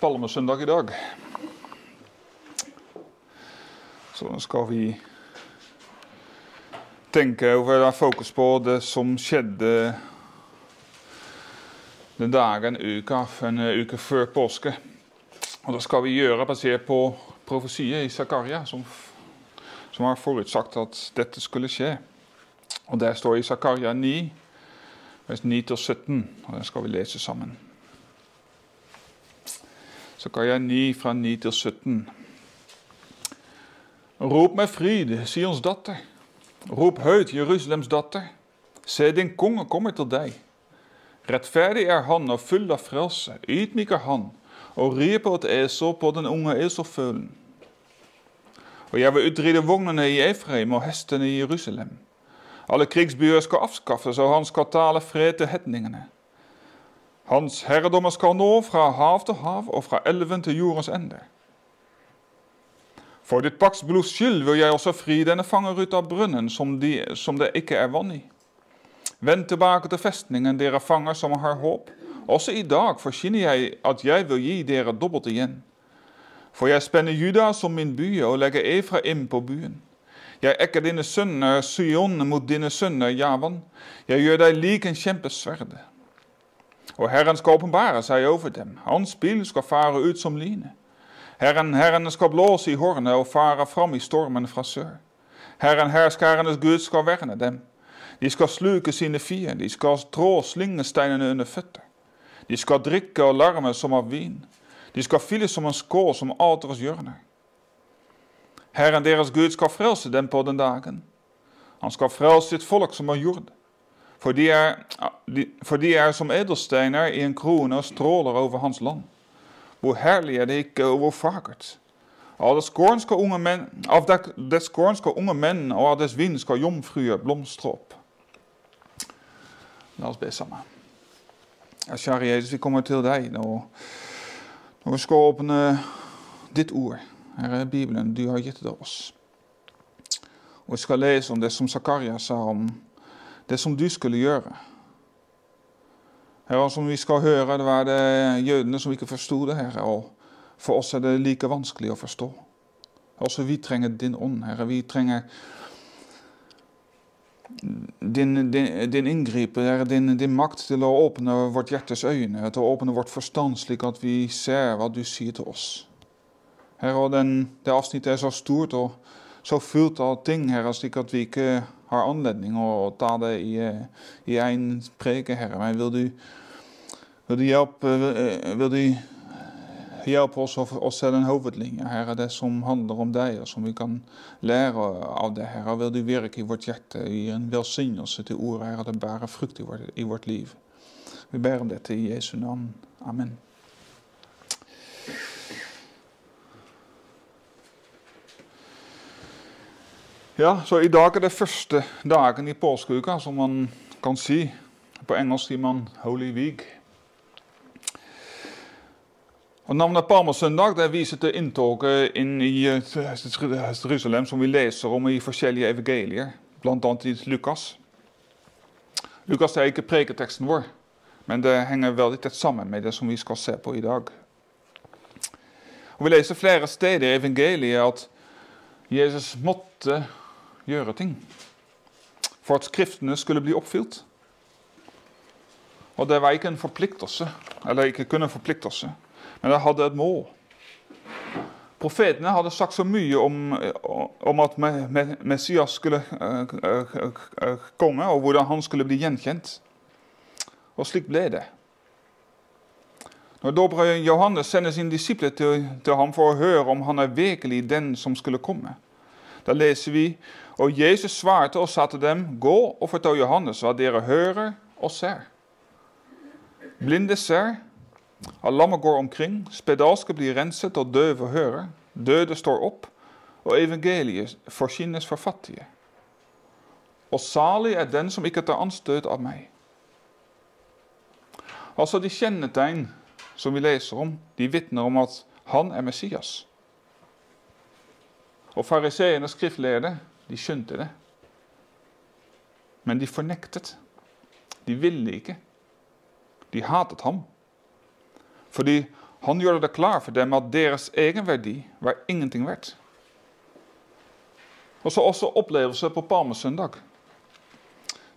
palmesøndag i dag. Så skal vi tenke over og fokus på det som skjedde den dagen uka, en uke før påske. Og det skal vi gjøre basert på profesiet i Zakaria, som, som har forutsagt at dette skulle skje. Og der står i Zakaria 9, vers 9-17, og den skal vi lese sammen. Zakaria 9 fra 9 til 17. Roop meg frid, Sions datter. Roop høyt, Jerusalems datter. Se, din konge kommer til deg. Rettferdig er han og full av frelse, ydmyk er han, og rir på et esel på den unge eselfølen. Og jeg vil utrydde vognene i Efraim og hestene i Jerusalem. Alle krigsbyer skal avskaffes, og han skal til hetningene. Hans herredommer skal nå fra hav til hav og fra elven til jordens ende. For ditt bakstblods skyld vil jeg også fri denne fanger ut av brunnen som, de, som det ikke er vann i. Vend tilbake til festningen, dere fanger som har håp. Også i dag forkynner jeg at jeg vil gi dere dobbelt igjen. For jeg spenner Juda som min by og legger Efraim på byen. Jeg ekker dine sønner Sion mot dine sønner Javan. Jeg gjør deg lik en kjempesverd. Og Herren åpenbare seg over dem. Hans bil skal fare ut som lynet. Herren, Herren skal blåse i hornet og fare fram i stormen fra sør. Herren herskarenes Gud skal verne dem. De skal sluke sine fiender, de skal trå slingesteinene under føtter. De skal drikke og larme som av vin. De skal fylle som en skål som aters hjørner. Herren deres Gud skal frelse dem på den dagen. Han skal frelse sitt folk som har jord. For de, er, for de er som edelsteiner i en krone og stråler over hans land. Hvor herlig er det ikke, og hvor fagert. Av det skånske unge menn, av det skånske unge menn og av dets vind skal jomfruer blomstre opp. La oss be sammen. Ja, kjære Jesus, vi kommer til deg nå. Når vi skal åpne ditt ord. Her er Bibelen du har gitt det oss. Og vi skal lese om det som Zakaria sa om det som du skulle gjøre. Herre, som vi skal høre, det var det jødene som ikke forsto det, Herre. Og for oss er det like vanskelig å forstå. Også vi trenger din ånd, Herre. Vi trenger din, din, din inngripen, Herre. Din, din, makt til å åpne vårt hjertes øyne, til å åpne vårt forstand, slik at vi ser hva du sier til oss. Herre, og den, det avsnittet er så stort og så fullt av ting, Herre, slik at vi ikke har anledning å ta det i, i en preke, Herre. Men vil du, vil du hjelpe, vil du hjelpe oss å se den hovedlinja, Herre, det som handler om deg, og som vi kan lære av det, Herre. Vil du virke i vårt hjerte, gi en velsignelse til ordet, Herre, det bærer frukt i vårt, i vårt liv. Vi ber om dette i Jesu navn. Amen. Ja, så I dag er det første dagen i påskeuka, som man kan si. På engelsk sier man 'Holy Week'. Og Navnet Palmesøndag det viser til inntoget inn i Jerusalem, som vi leser om i forskjellige evangelier, bl.a. i Lukas. Lukas er ikke preketeksten vår, men det henger veldig tett sammen med det som vi skal se på i dag. Og Vi leser flere steder i evangeliet at Jesus måtte gjøre ting. For at Skriftene skulle bli oppfylt. Og det var ikke en forpliktelse, eller ikke kun en forpliktelse, men det hadde et mål. Profetene hadde sagt så mye om, om at Messias skulle komme, og hvordan han skulle bli gjenkjent. Og slik ble det. Når dobbere Johannes sender sine disipler til, til ham for å høre om han er virkelig den som skulle komme, da leser vi og Jesus svarte og sa til dem, gå og fortell Johannes hva dere hører og ser. Blinde ser, at lammet går omkring, spedalske blir renset og døve hører, døde står opp, og evangeliet forsynes for fattige. Og salig er den som ikke tar anstøt av meg. Altså De kjennetegn som vi leser om, de vitner om at han er Messias. Og fariseerne skriftlærde de skjønte det. Men de fornektet. De ville ikke. De hatet ham. Fordi Han gjorde det klar for dem at deres egenverdi var ingenting verdt. Og så også opplevelse på palmesøndag.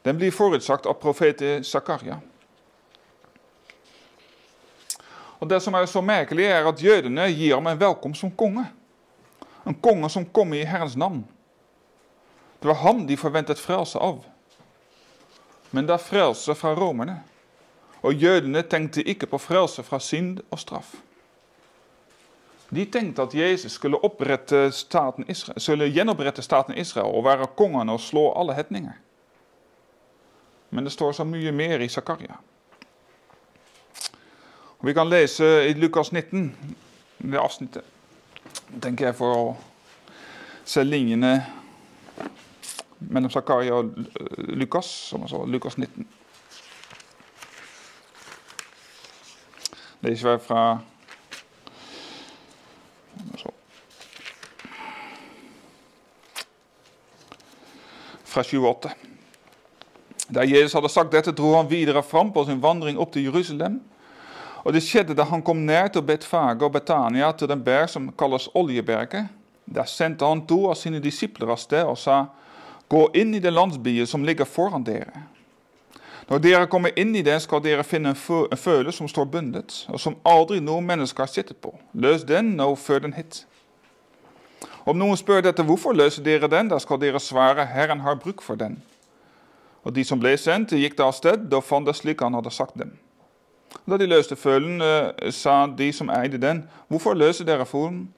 Den blir forutsagt av profeten Zakaria. Og Det som er så merkelig, er at jødene gir ham en velkomst som konge. En konge som kom i Herrens navn. Det var ham de forventet frelse av. Men det er frelse fra romerne. Og jødene tenkte ikke på frelse fra synd og straff. De tenkte at Jesus skulle, staten Israel, skulle gjenopprette staten Israel og være kongen og slå alle hetninger. Men det står så mye mer i Zakaria. Vi kan lese i Lukas 19, det avsnittet, tenker jeg, for å se mellom Zakaria og Lukas, som altså Lukas 19. Lezen wij fra fra 28. Da Jesus hadde sagt dette, dro han videre fram på sin vandring opp til Jerusalem. Og det skjedde da han kom nær til Betfage og Betania, til den berg som kalles Oljeberget. Der sendte han to av sine disipler av sted og sa, Gå inn i den landsbyen som ligger foran dere. Når dere kommer inn i det, skal dere finne en føle som står bundet, og som aldri noen menneske har sittet på. Løs den og før den hit. Om noen spør dette, hvorfor løser dere den, da skal dere svare, Herren har bruk for den. Og de som ble sendt, gikk da av sted og fant det slik han hadde sagt dem. Da de løste følen, sa de som eide den, hvorfor løser dere fuglen?'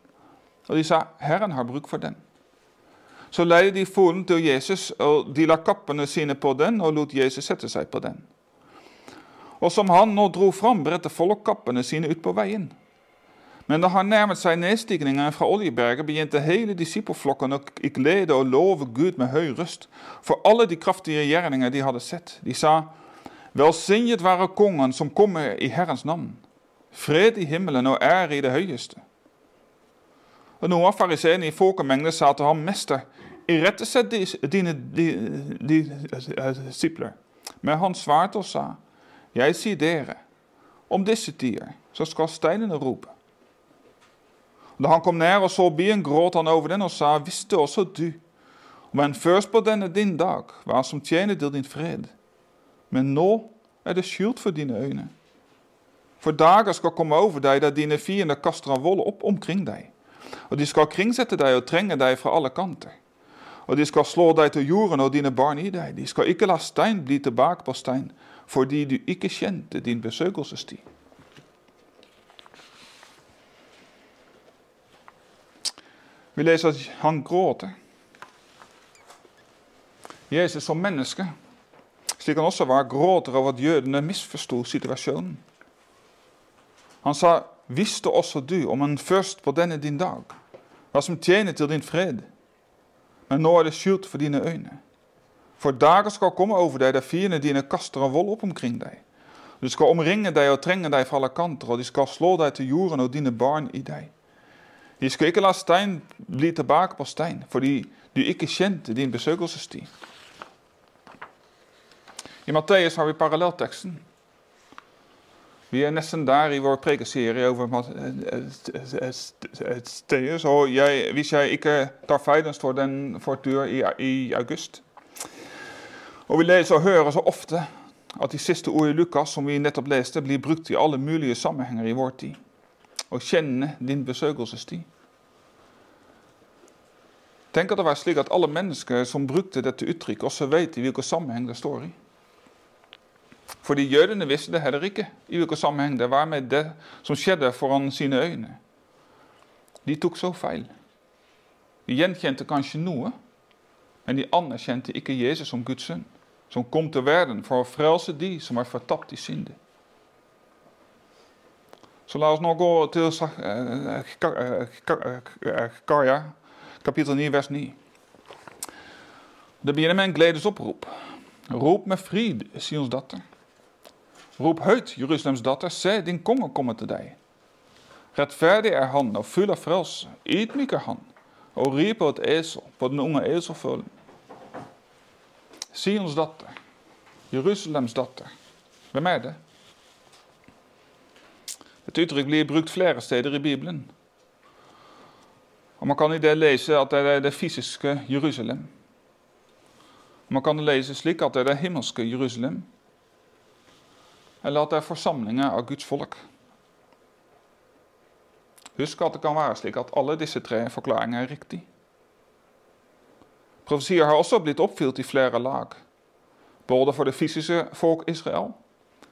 Og de sa, Herren har bruk for den. Så leide de fuglen til Jesus, og de la kappene sine på den og lot Jesus sette seg på den. Og som han nå dro fram, bredte folk kappene sine ut på veien. Men da han nærmet seg nedstigningen fra Oljeberget, begynte hele disippelflokken å glede og love Gud med høy røst for alle de kraftige gjerninger de hadde sett. De sa, Velsignet være kongen som kommer i Herrens navn. Fred i himmelen og ære i det høyeste. Og Noen av fariseerne i folkemengden sa til ham, Mester, irettesett dine disipler. Men han svarte og sa, Jeg sier dere, om disse tider, så skal steinene rope. Da han kom ned og så byen, gråt han over den og sa, Visste også du, men først på denne din dag, hva som tjener til din fred. Men nå er det skjult for dine øyne. For dager skal komme over deg der dine fiender kaster av vold opp omkring deg. Og de skal kringsette deg og trenge deg fra alle kanter og de skal slå deg til jorden og dine barn i deg. De skal ikke la stein bli tilbake på stein, fordi du ikke kjente din besøkelsestid. Vi leser at han gråter. Jesus som menneske, slik han også var, gråter over jødene misforsto situasjonen. Han sa, 'Visste også du, om en først på denne din dag, hva som tjener til din fred?' men nå er det skjult for dine øyne. For dager skal komme over deg der fiendene dine kaster av vold opp omkring deg. De skal omringe deg og trenge deg fra alle kanter, og de skal slå deg til jorden og dine barn i deg. De skal ikke la stein bli tilbake på stein, fordi du ikke kjente din besøkelsestid. I Matteus har vi parallellteksten. Vi er nesten der i vår prekeserie over Matteus. Og jeg, hvis jeg ikke tar feil, den står den for tur i, i, august. Og Vi leser og hører så ofte at de siste ord i Lukas som vi nettopp leste, blir brukt i alle mulige sammenhenger i vår tid. Å kjenne din besøkelsestid. Tenk at det var slik at alle mennesker som brukte dette uttrykket, også vet i hvilken sammenheng det står i. Fordi jødene visste det heller ikke i hvilken sammenheng det var med det som skjedde foran sine øyne. De tok så feil. De gjenkjente kanskje noe, men de anerkjente ikke Jesus som Guds sønn, som kom til verden for å frelse de som er fortapt i synde. Så la oss nå gå til Kaja, kapittel 9, vers 9. Det begynner med en gledesopprop. Rop med fryd, Sions datter. Roep høyt, Jeruzalems datter, se, din konge kommer til deg. Rettferdig er han og full av frelse, ydmyk er han, og rir på et esel, på den unge eselfølgen. Sions datter, Jerusalems datter, hvem er det? Het uttrykk blir brukt flere steder Bibelen. Og Man kan i det lese at det er det fysiske. Man kan lese slik at det er det Jerusalem, eller at det er forsamlinger av Guds folk. Husk at det kan være slik at alle disse tre forklaringer er riktige. Profetier har også blitt oppfylt i flere lag, både for det fysiske folk Israel,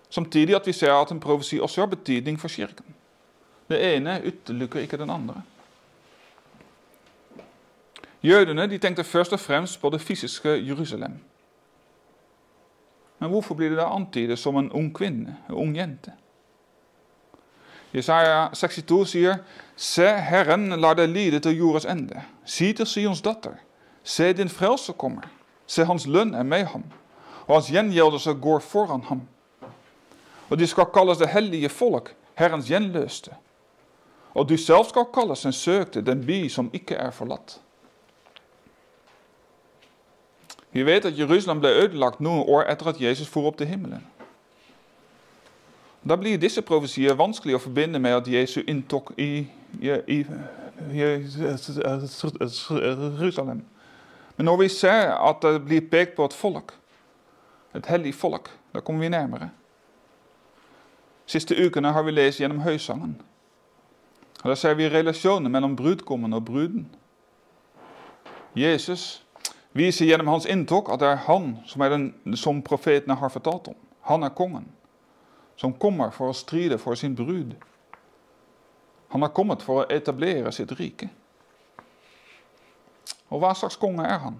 samtidig at vi ser at en profesi også har betydning for kirken. Det ene utelukker ikke den andre. Jødene de tenkte først og fremst på det fysiske Jerusalem. Men hvorfor blir det da antydet som en ung kvinne, en ung jente? Jesaja 62 sier, Se, Herren lar deg lide til jordas ende. Si til Sions datter, se din frelser kommer. Se, hans lønn er med ham, og hans gjengjeldelse går foran ham. Og de skal kalles det hellige folk, Herrens gjenløste. Og du selv skal kalles en søkte, den by som ikke er forlatt. Vi vet at Jerusalem ble ødelagt noen år etter at Jesus for opp til himmelen. Da blir disse profesier vanskelig å forbinde med at Jesus inntok i, i, i, Jerusalem. Men når vi ser at det blir pekt på et folk, et hellig folk, da kommer vi nærmere. Siste ukene har vi lest gjennom høysangen. Og Da ser vi relasjonen mellom brudgommen og bruden. Jesus viser gjennom hans inntog at det er han som, er den, som profetene har fortalt om. Han er kongen, som kommer for å stride for sin brud. Han har kommet for å etablere sitt rike. Og hva slags er han?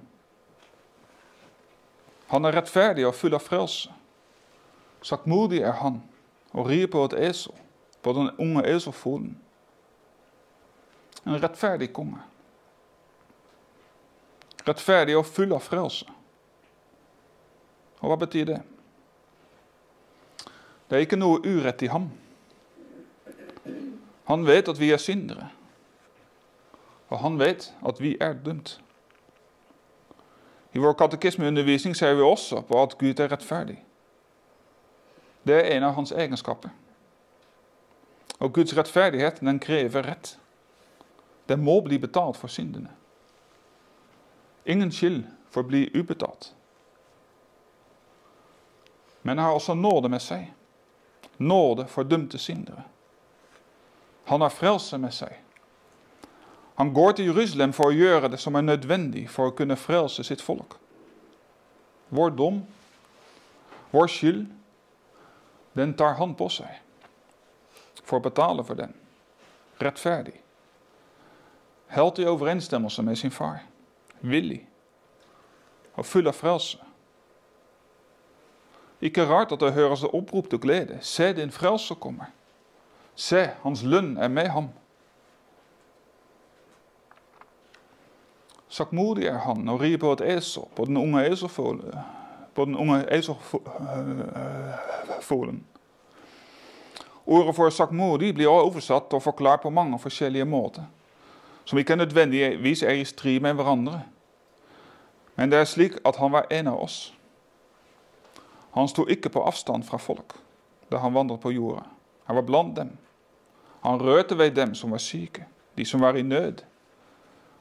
Han er rettferdig og full av frelse. Saktmodig er han og rir på et esel, på den unge eselfolen. En rettferdig konge rettferdig og full av frelse. Og hva betyr det? Det er ikke noe urett i ham. Han vet at vi er syndere, og han vet at vi er dømt. I vår katekismeundervisning ser vi også på at Gud er rettferdig. Det er en av hans egenskaper. Og Guds rettferdighet den krever rett. Det må bli betalt for syndene. Ingen skyld forblir ubetalt. Men har også nåde med seg. Nåde for dømte syndere. Han har frelse med seg. Han går til Jerusalem for å gjøre det som er nødvendig for å kunne frelse sitt folk. Vår dom, vår skyld, den tar han på seg for å betale for den. Rettferdig. Helt i overensstemmelse med sin far villig og full av frelse. Ikke rart at det høres opprop til glede. Se, din frelser kommer. Se, hans lønn er med ham. Saktmodig er han og rir på et esel, på den unge eselfolen. På den unge eselfolen. Ordet for saktmodig blir oversatt og forklart på mange forskjellige måter som ikke nødvendigvis er i strid med hverandre. Men det er slik at han var en av oss. Han sto ikke på avstand fra folk da han vandret på jorda. Han var blant dem. Han rørte ved dem som var syke, de som var i nød.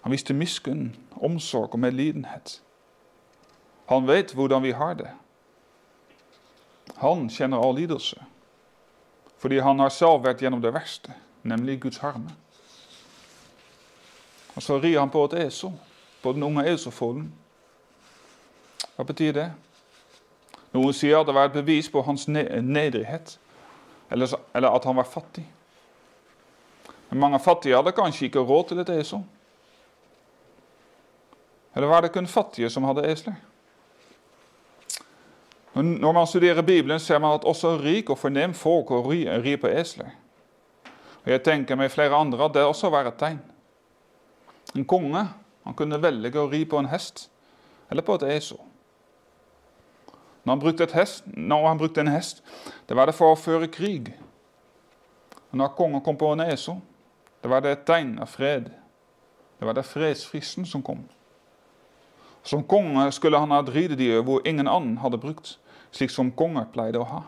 Han viste miskunn, omsorg og medlidenhet. Han vet hvordan vi har det. Han kjenner all lidelse, fordi han har selv vært gjennom det verste, nemlig Guds harme. Og så rir han på et esel, på den unge eselfolden. Hva betyr det? Noen sier at det var et bevis på hans nedrighet, eller, eller at han var fattig. Men mange fattige hadde kanskje ikke råd til et esel. Eller var det kun fattige som hadde esler? Når man studerer Bibelen, ser man at også rik og fornem folk rir på esler. Og Jeg tenker med flere andre at det også var et tegn. En konge han kunne velge å ri på en hest eller på et esel. Når han brukte, hest, når han brukte en hest, det var det for å føre krig. Når kongen kom på en esel, det var det et tegn av fred. Det var det fredsfristen som kom. Som konge skulle han ha dridd de hvor ingen annen hadde brukt, slik som konger pleide å ha.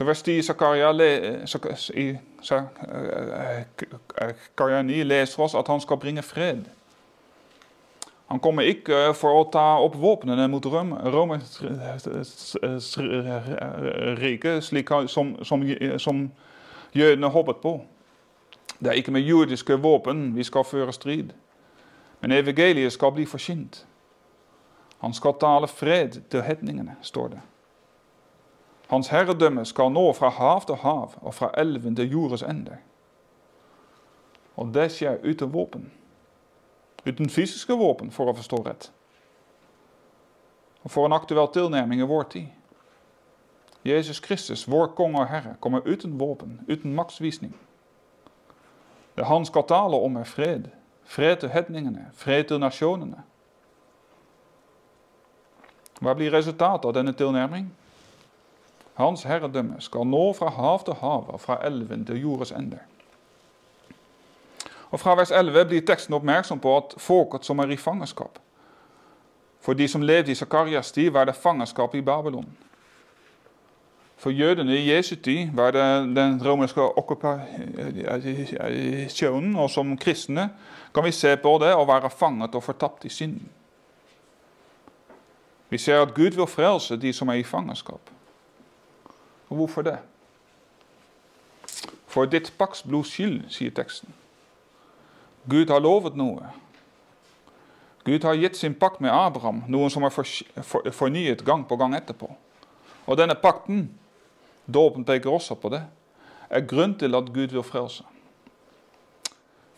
10 Zakaria, i Zakaria 9 leser vi oss at han skal bringe fred. Han kommer ikke for å ta opp våpnene mot Romerriket, slik som, som, som jødene håpet på. Det er ikke med jordiske våpen vi skal føre strid, men evangeliet skal bli forkynt. Han skal tale fred til hedningene, står. Hans herredømme skal nå fra hav til hav og fra elven til jordens ende. Og det skjer uten våpen. Uten fysiske våpen, for å forstå rett. Og for en aktuell tilnærming i vår tid. Jesus Kristus, vår konge og herre, kommer uten våpen, uten maktsvisning. Det han skal tale om, er fred. Fred til hedningene, fred til nasjonene. Hva blir resultatet av denne tilnærming? Hans herredømme skal nå fra hav til hav og fra elven til jordens ende. Og Fra vers 11 blir teksten oppmerksom på at folket som er i fangenskap For de som levde i Zakarias tid, var det fangenskap i Babylon. For jødene i Jesu tid var det den romerske okkupasjonen, og som kristne kan vi se på det å være fanget og fortapt i synden. Vi ser at Gud vil frelse de som er i fangenskap. Og hvorfor det? For ditt paks blods skyld, sier teksten. Gud har lovet noe. Gud har gitt sin pakt med Abraham, noen som er fornyet gang på gang etterpå. Og denne pakten, dåpen peker også på det, er grunn til at Gud vil frelse.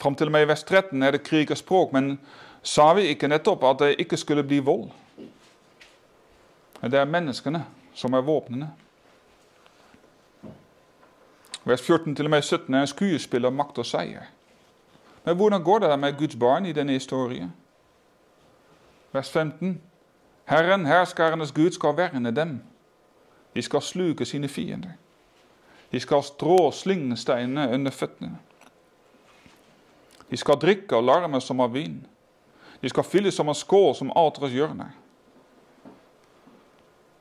Fram til og med i vers 13 er det krig og språk, men sa vi ikke nettopp at det ikke skulle bli vold? Det er menneskene som er våpnene. Vers 14 til og med 17 er en skuespill av makt og seier. Men hvordan går det med Guds barn i denne historien? Vers 15. Herren, herskernes Gud, skal verne dem. De skal sluke sine fiender. De skal strå slingesteinene under føttene. De skal drikke og larme som av vin. De skal fylles som en skål som Atres hjørne.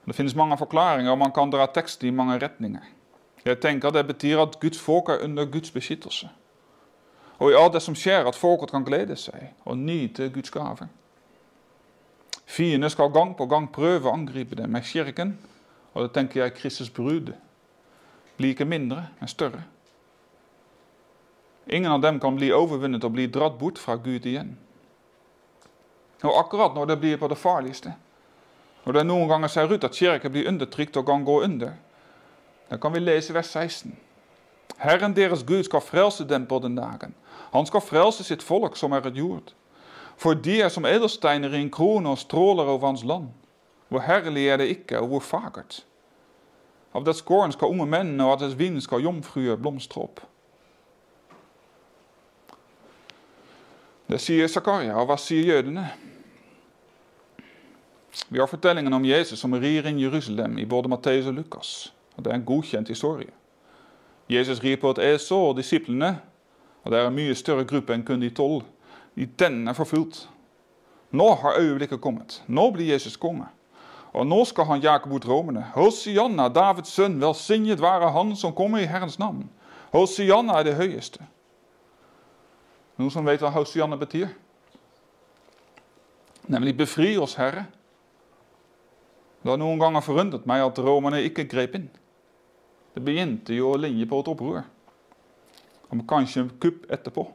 Det finnes mange forklaringer, og man kan dra tekst i mange retninger. Jeg tenker Det betyr at Guds folk er under Guds beskyttelse. Og i alt det som skjer, at folket kan glede seg og nyte Guds gave. Fiendene skal gang på gang prøve å angripe dem med kirken, og det tenker jeg Kristus brud blir ikke mindre, men større. Ingen av dem kan bli overvunnet og bli dratt bort fra Gud igjen. Og akkurat når det blir på det farligste, når det noen ganger ser ut at kirken blir undertrykt og kan gå under, da kan vi lese vers 16. Herren deres Gud skal frelse den dagen. Han skal frelse sitt folk som er jord. For de er som edelsteiner i en krone og stråler over hans land. Hvor herlig er det ikke, og hvor fagert. Av dets gården skal unge menn, og av dets skal jomfruer blomstre opp. Det sier Zakaria, og hva sier jødene? Vi har fortellingen om Jesus som rir inn Jerusalem i både Matteus og Lukas. Og Det er en godkjent historie. Jesus rir på et esel, og disiplene og det er en mye større gruppe enn kun de tolv. Den er forfulgt. Nå har øyeblikket kommet. Nå blir Jesus konge. Og nå skal han jage bort romerne. Hosianna, Davids sønn, velsignet være han som kommer i Herrens navn. Hosianna er det høyeste. Noen som vet hva Hosianna betyr? Nemlig befri oss, Herre. Det har noen ganger forundret meg at romerne ikke grep inn. Det begynte jo å ligne på et opprør. Om kanskje en kupp etterpå.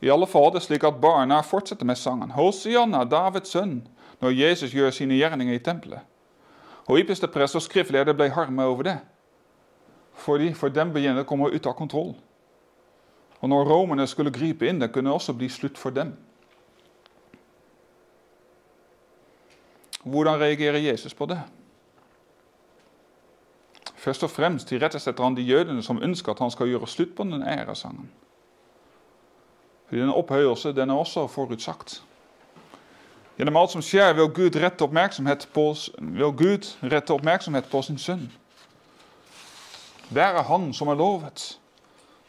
I alle fall det slik at barna fortsetter med sangen Hosianna, Davids sønn, når Jesus gjør sine gjerninger i tempelet. Og ypperste prest og skriftleder ble harme over det, fordi for dem begynner å komme ut av kontroll. Og når romerne skulle gripe inn, det kunne også bli slutt for dem. Hvordan reagerer Jesus på det? Først og fremst irettesetter han de jødene som ønsker at han skal gjøre slutt på den æresangen. Den opphøyelse den er også forutsagt. Gjennom alt som skjer, vil Gud rette oppmerksomhet på, Gud rette oppmerksomhet på sin sønn. Det er han som er lovet.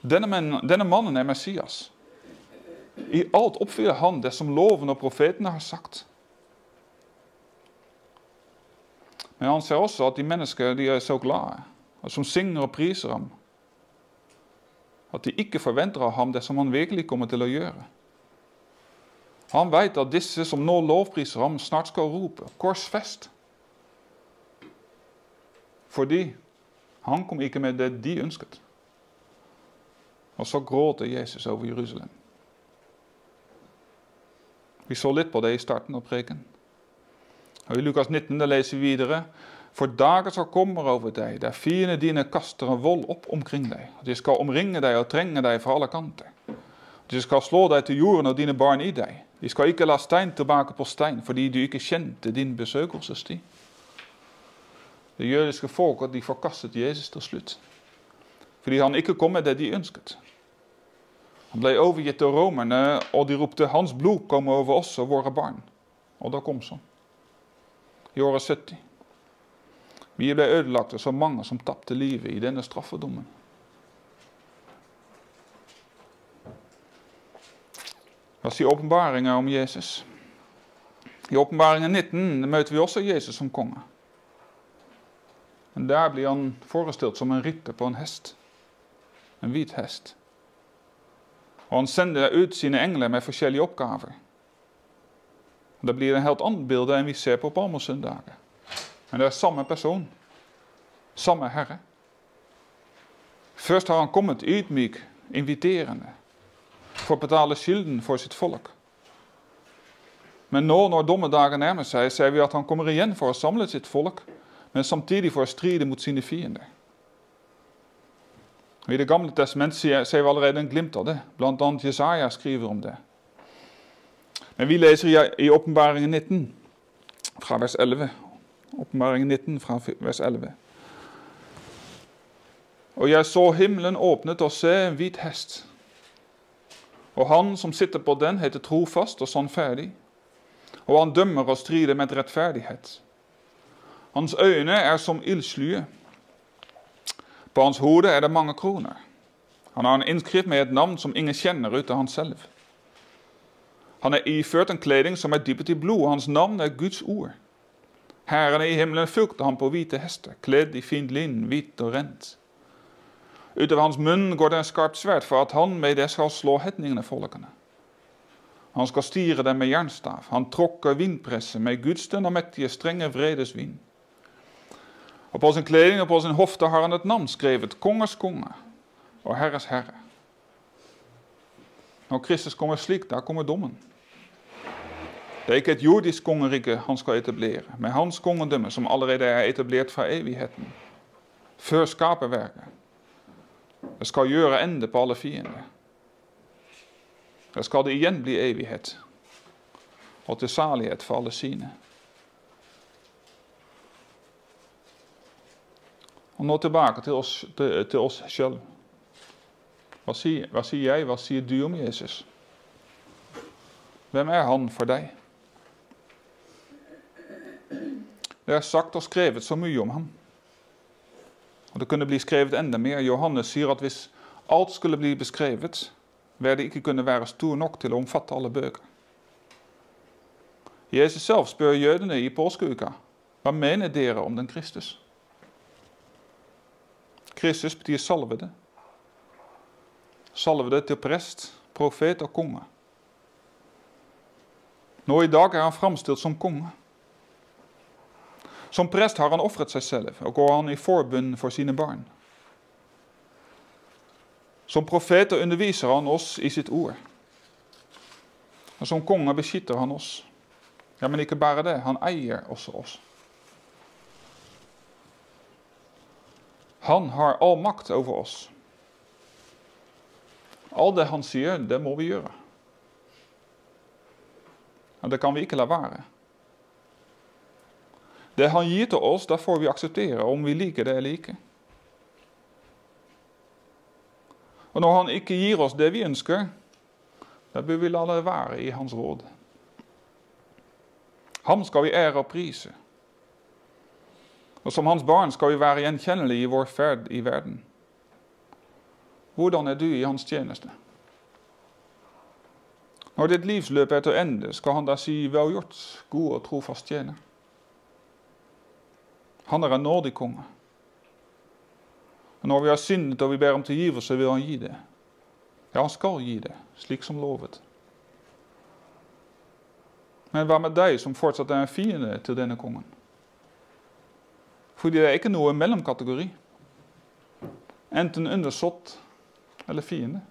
Denne, men, denne mannen er Messias. I alt oppfyller han det som loven og profetene har sagt. Men han ser også at de mennesker de er så glade, og som synger og priser ham, at de ikke forventer av ham det som han virkelig kommer til å gjøre. Han vet at disse som nå lovpriser ham, snart skal rope 'korsfest'. Fordi han kom ikke med det de ønsket. Og så gråter Jesus over Jerusalem. Vi så litt på det i starten av preken. Og I Lukas 19 da leser vi videre For dager som kommer over deg, der fiendene dine kaster en vold opp omkring deg. De skal omringe deg og trenge deg fra alle kanter. De skal slå deg til jorden og dine barn i deg. De skal ikke la stein tilbake på stein, fordi du ikke kjente din besøkelsestid. Det jødiske folket de forkastet Jesus til slutt, fordi han ikke kom med det de ønsket. Han ble overgitt til romerne, og de ropte 'Hans blod kommer over oss og våre barn'. Og da kom sånn. I året 70. Vi ble ødelagt, og så mange som tapte livet i denne straffedommen. Hva sier åpenbaringa om Jesus? I åpenbaringen 19 møter vi også Jesus som konge. Men der blir han forestilt som en rytter på en hest. En hvit hest. Og han sender ut sine engler med forskjellige oppgaver. Det blir en helt annet bilde enn vi ser på palmesøndager. Men det er samme person. Samme Herre. Først har han kommet ydmyk, inviterende, for å betale skylden for sitt folk. Men nå når dommedagen nærmer seg, ser vi at han kommer igjen for å samle sitt folk, men samtidig for å stride mot sine fiender. I Det gamle testament ser vi allerede en glimt av det. Annet Jesaja om det. Men vi leser i Åpenbaringen 19, fra vers 11. Åpenbaringen 19, fra vers 11. Og jeg så himmelen åpnet og se en hvit hest. Og han som sitter på den, heter trofast og sannferdig. Og han dømmer og strider med rettferdighet. Hans øyne er som ildslye. På hans hode er det mange kroner. Han har en innskrift med et navn som ingen kjenner uten han selv. Han er iført en kleding som er dyppet i blod, og hans navn er Guds ord. Herrene i himmelen fulgte ham på hvite hester, kledd i fint linn, hvitt og rent. Utover hans munn går det en skarpt sverd for at han med det skal slå hetningene folkene. Han skal styre dem med jernstav. Han tråkker vindpresset med Guds den og mektige, strenge vredesvin. Og på sin kleding og på sin hofte har han et navn skrevet, Kongers konge og Herres herre. Når Kristus kommer slik, da kommer dommen. Det er ikke et jordisk kongerike han skal etablere, men hans kongedømme, som allerede er etablert fra evigheten, før skaperverket. Det skal gjøre ende på alle fiender. Der skal det igjen bli evighet, og til salighet for alle sine. Og nå tilbake til oss, til, til oss sjøl. Hva, hva sier jeg, hva sier du om Jesus? Hvem er han for deg? Det er sagt og skrevet så mye om ham. Og det kunne bli skrevet enda mer. Johannes sier at hvis alt skulle bli beskrevet, vil det ikke kunne være stor nok til å omfatte alle bøker. Jesus selv spør jødene i påskeuka hva mener dere om den Kristus? Kristus betyr salvede. Salvede til prest, profet og konge. Nå i dag er han framstilt som konge. Som prest har han ofret seg selv og går han i forbund for sine barn. Som profet underviser han oss i sitt ord. Og som konge beskytter han oss. Ja, Men ikke bare det, han eier også oss. Han har all makt over oss. All det han sier, det må. Og det kan vi ikke. Det han gir til oss, det får vi akseptere, om vi liker det eller ikke. Og når han ikke gir oss det vi ønsker, da bør vi la det være i hans råd. Ham skal vi ære og prise. Og som hans barn skal vi være gjenkjennelige i vår ferd i verden. Hvordan er du i hans tjeneste? Når ditt livsløp er til ende, skal han da si 'vel gjort, god og trofast tjener'? Han er en nådig konge. Og når vi har syndet og vi ber om tilgivelse, vil han gi det. Ja, han skal gi det, slik som lovet. Men hva med deg som fortsatt er en fiende til denne kongen? Fordi det er ikke noe mellomkategori. Enten undersått eller fiende.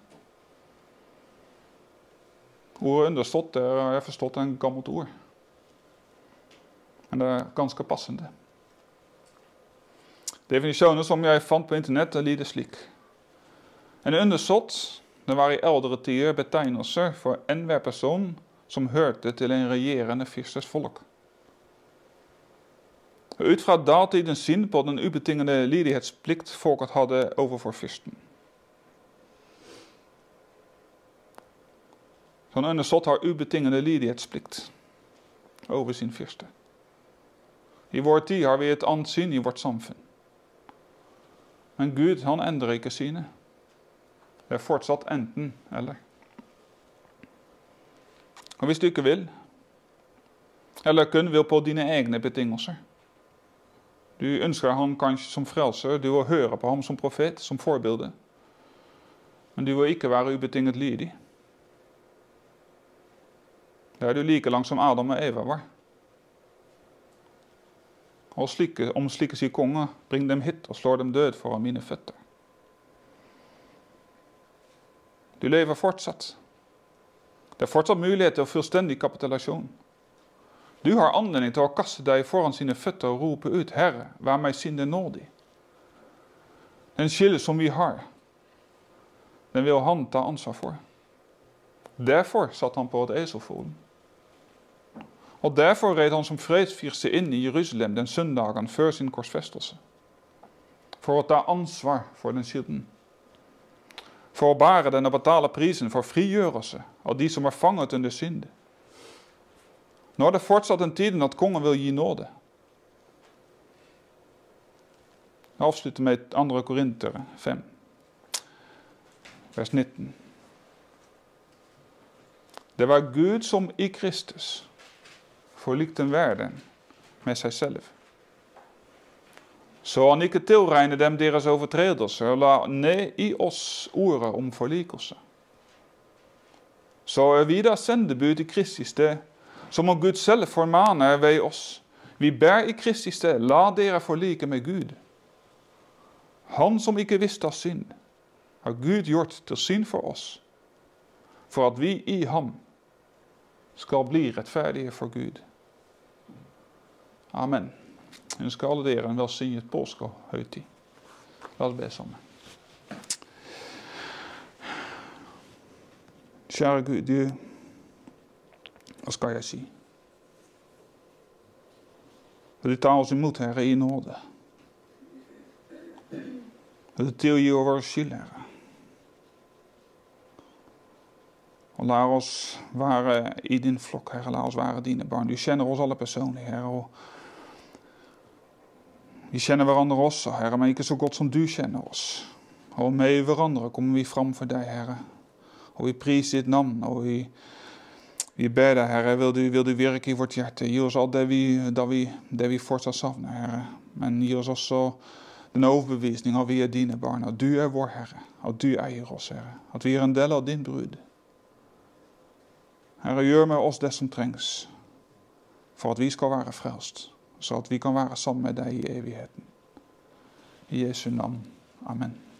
Ordet understått er, jeg forstått, er en gammelt ord. Men det er ganske passende. Definisjonen som jeg fant på internett, lyder slik. En undersått det var i eldre tider betegnelse for enhver person som hørte til en regjerende fyrstes folk. Ut fra datidens syn på den ubetingede lydighetsplikt folket hadde overfor fyrsten. Zo'n undersått har ubetingede lydighetsplikt over sin fyrste. I vår tid har vi et annet syn i vårt. Men Gud han endrer ikke synet. Det er fortsatt enten eller. Og hvis du ikke vil, eller kun vil på dine egne betingelser Du ønsker ham kanskje som frelser, du vil høre på ham som profet, som forbilde. Men du vil ikke være ubetinget lydig. Da er du like langt som Adam og Eva var. Og slike, om slike sier konger, bring dem hit og slår dem død foran mine føtter. Du lever fortsatt. Det er fortsatt mulighet til fullstendig kapitulasjon. Du har anledning til å kaste deg foran sine føtter og rope ut, 'Herre, vær meg syndig nådig'. Den skyld som vi har, den vil han ta ansvar for. Derfor satt han på et eselfolen. Og derfor red han som fredsfyrste inn i Jerusalem den søndagen før sin korsfestelse. For å ta ansvar for den skylden å bære den og betale prisen for frigjørelse av de som er fanget under synd. Nå er det fortsatt den tiden at kongen vil gi nåde. Jeg avslutter med 2. Korinter 5, vers 19. Det var Gud som i Kristus forlikte verden med selv så han ikke tilregne dem deres overtredelser, la ned i oss ordet om forlikelse. Så er vi da sendebud i Kristi sted, som om Gud selv formaner ved oss. Vi ber i Kristi sted, la dere forlike med Gud. Han som ikke visste av synd, har Gud gjort til synd for oss, for at vi i ham skal bli rettferdige for Gud. Amen. Jeg ønsker alle dere en velsignet påskehøytid. La oss be sammen. Kjære Gud, du Hva skal jeg si? Vil du ta oss imot, Herre, i nåde? Vil du tilgi over vår skyld, Herre? Og la oss være i din flokk, Herre. La oss være dine barn. Du kjenner oss alle personlig, Herre. og vi kjenner hverandre også, Herre, men ikke så godt som du kjenner oss. Og med hverandre kommer vi fram for deg, Herre. Priser ditt navn, og vi, vi ber deg, Herre, vil du, vil du, virke i vårt hjerte. Gi oss alt det vi, det vi, det vi fortsatt savner, Herre. Men gi oss også den overbevisning at vi er dine barn, at du er vår Herre, at du eier oss, Herre. At vi er en del av din brud. Herre, gjør med oss det som trengs for at vi skal være frelst så at vi kan være sammen med deg i evigheten. I Jesu. Amen.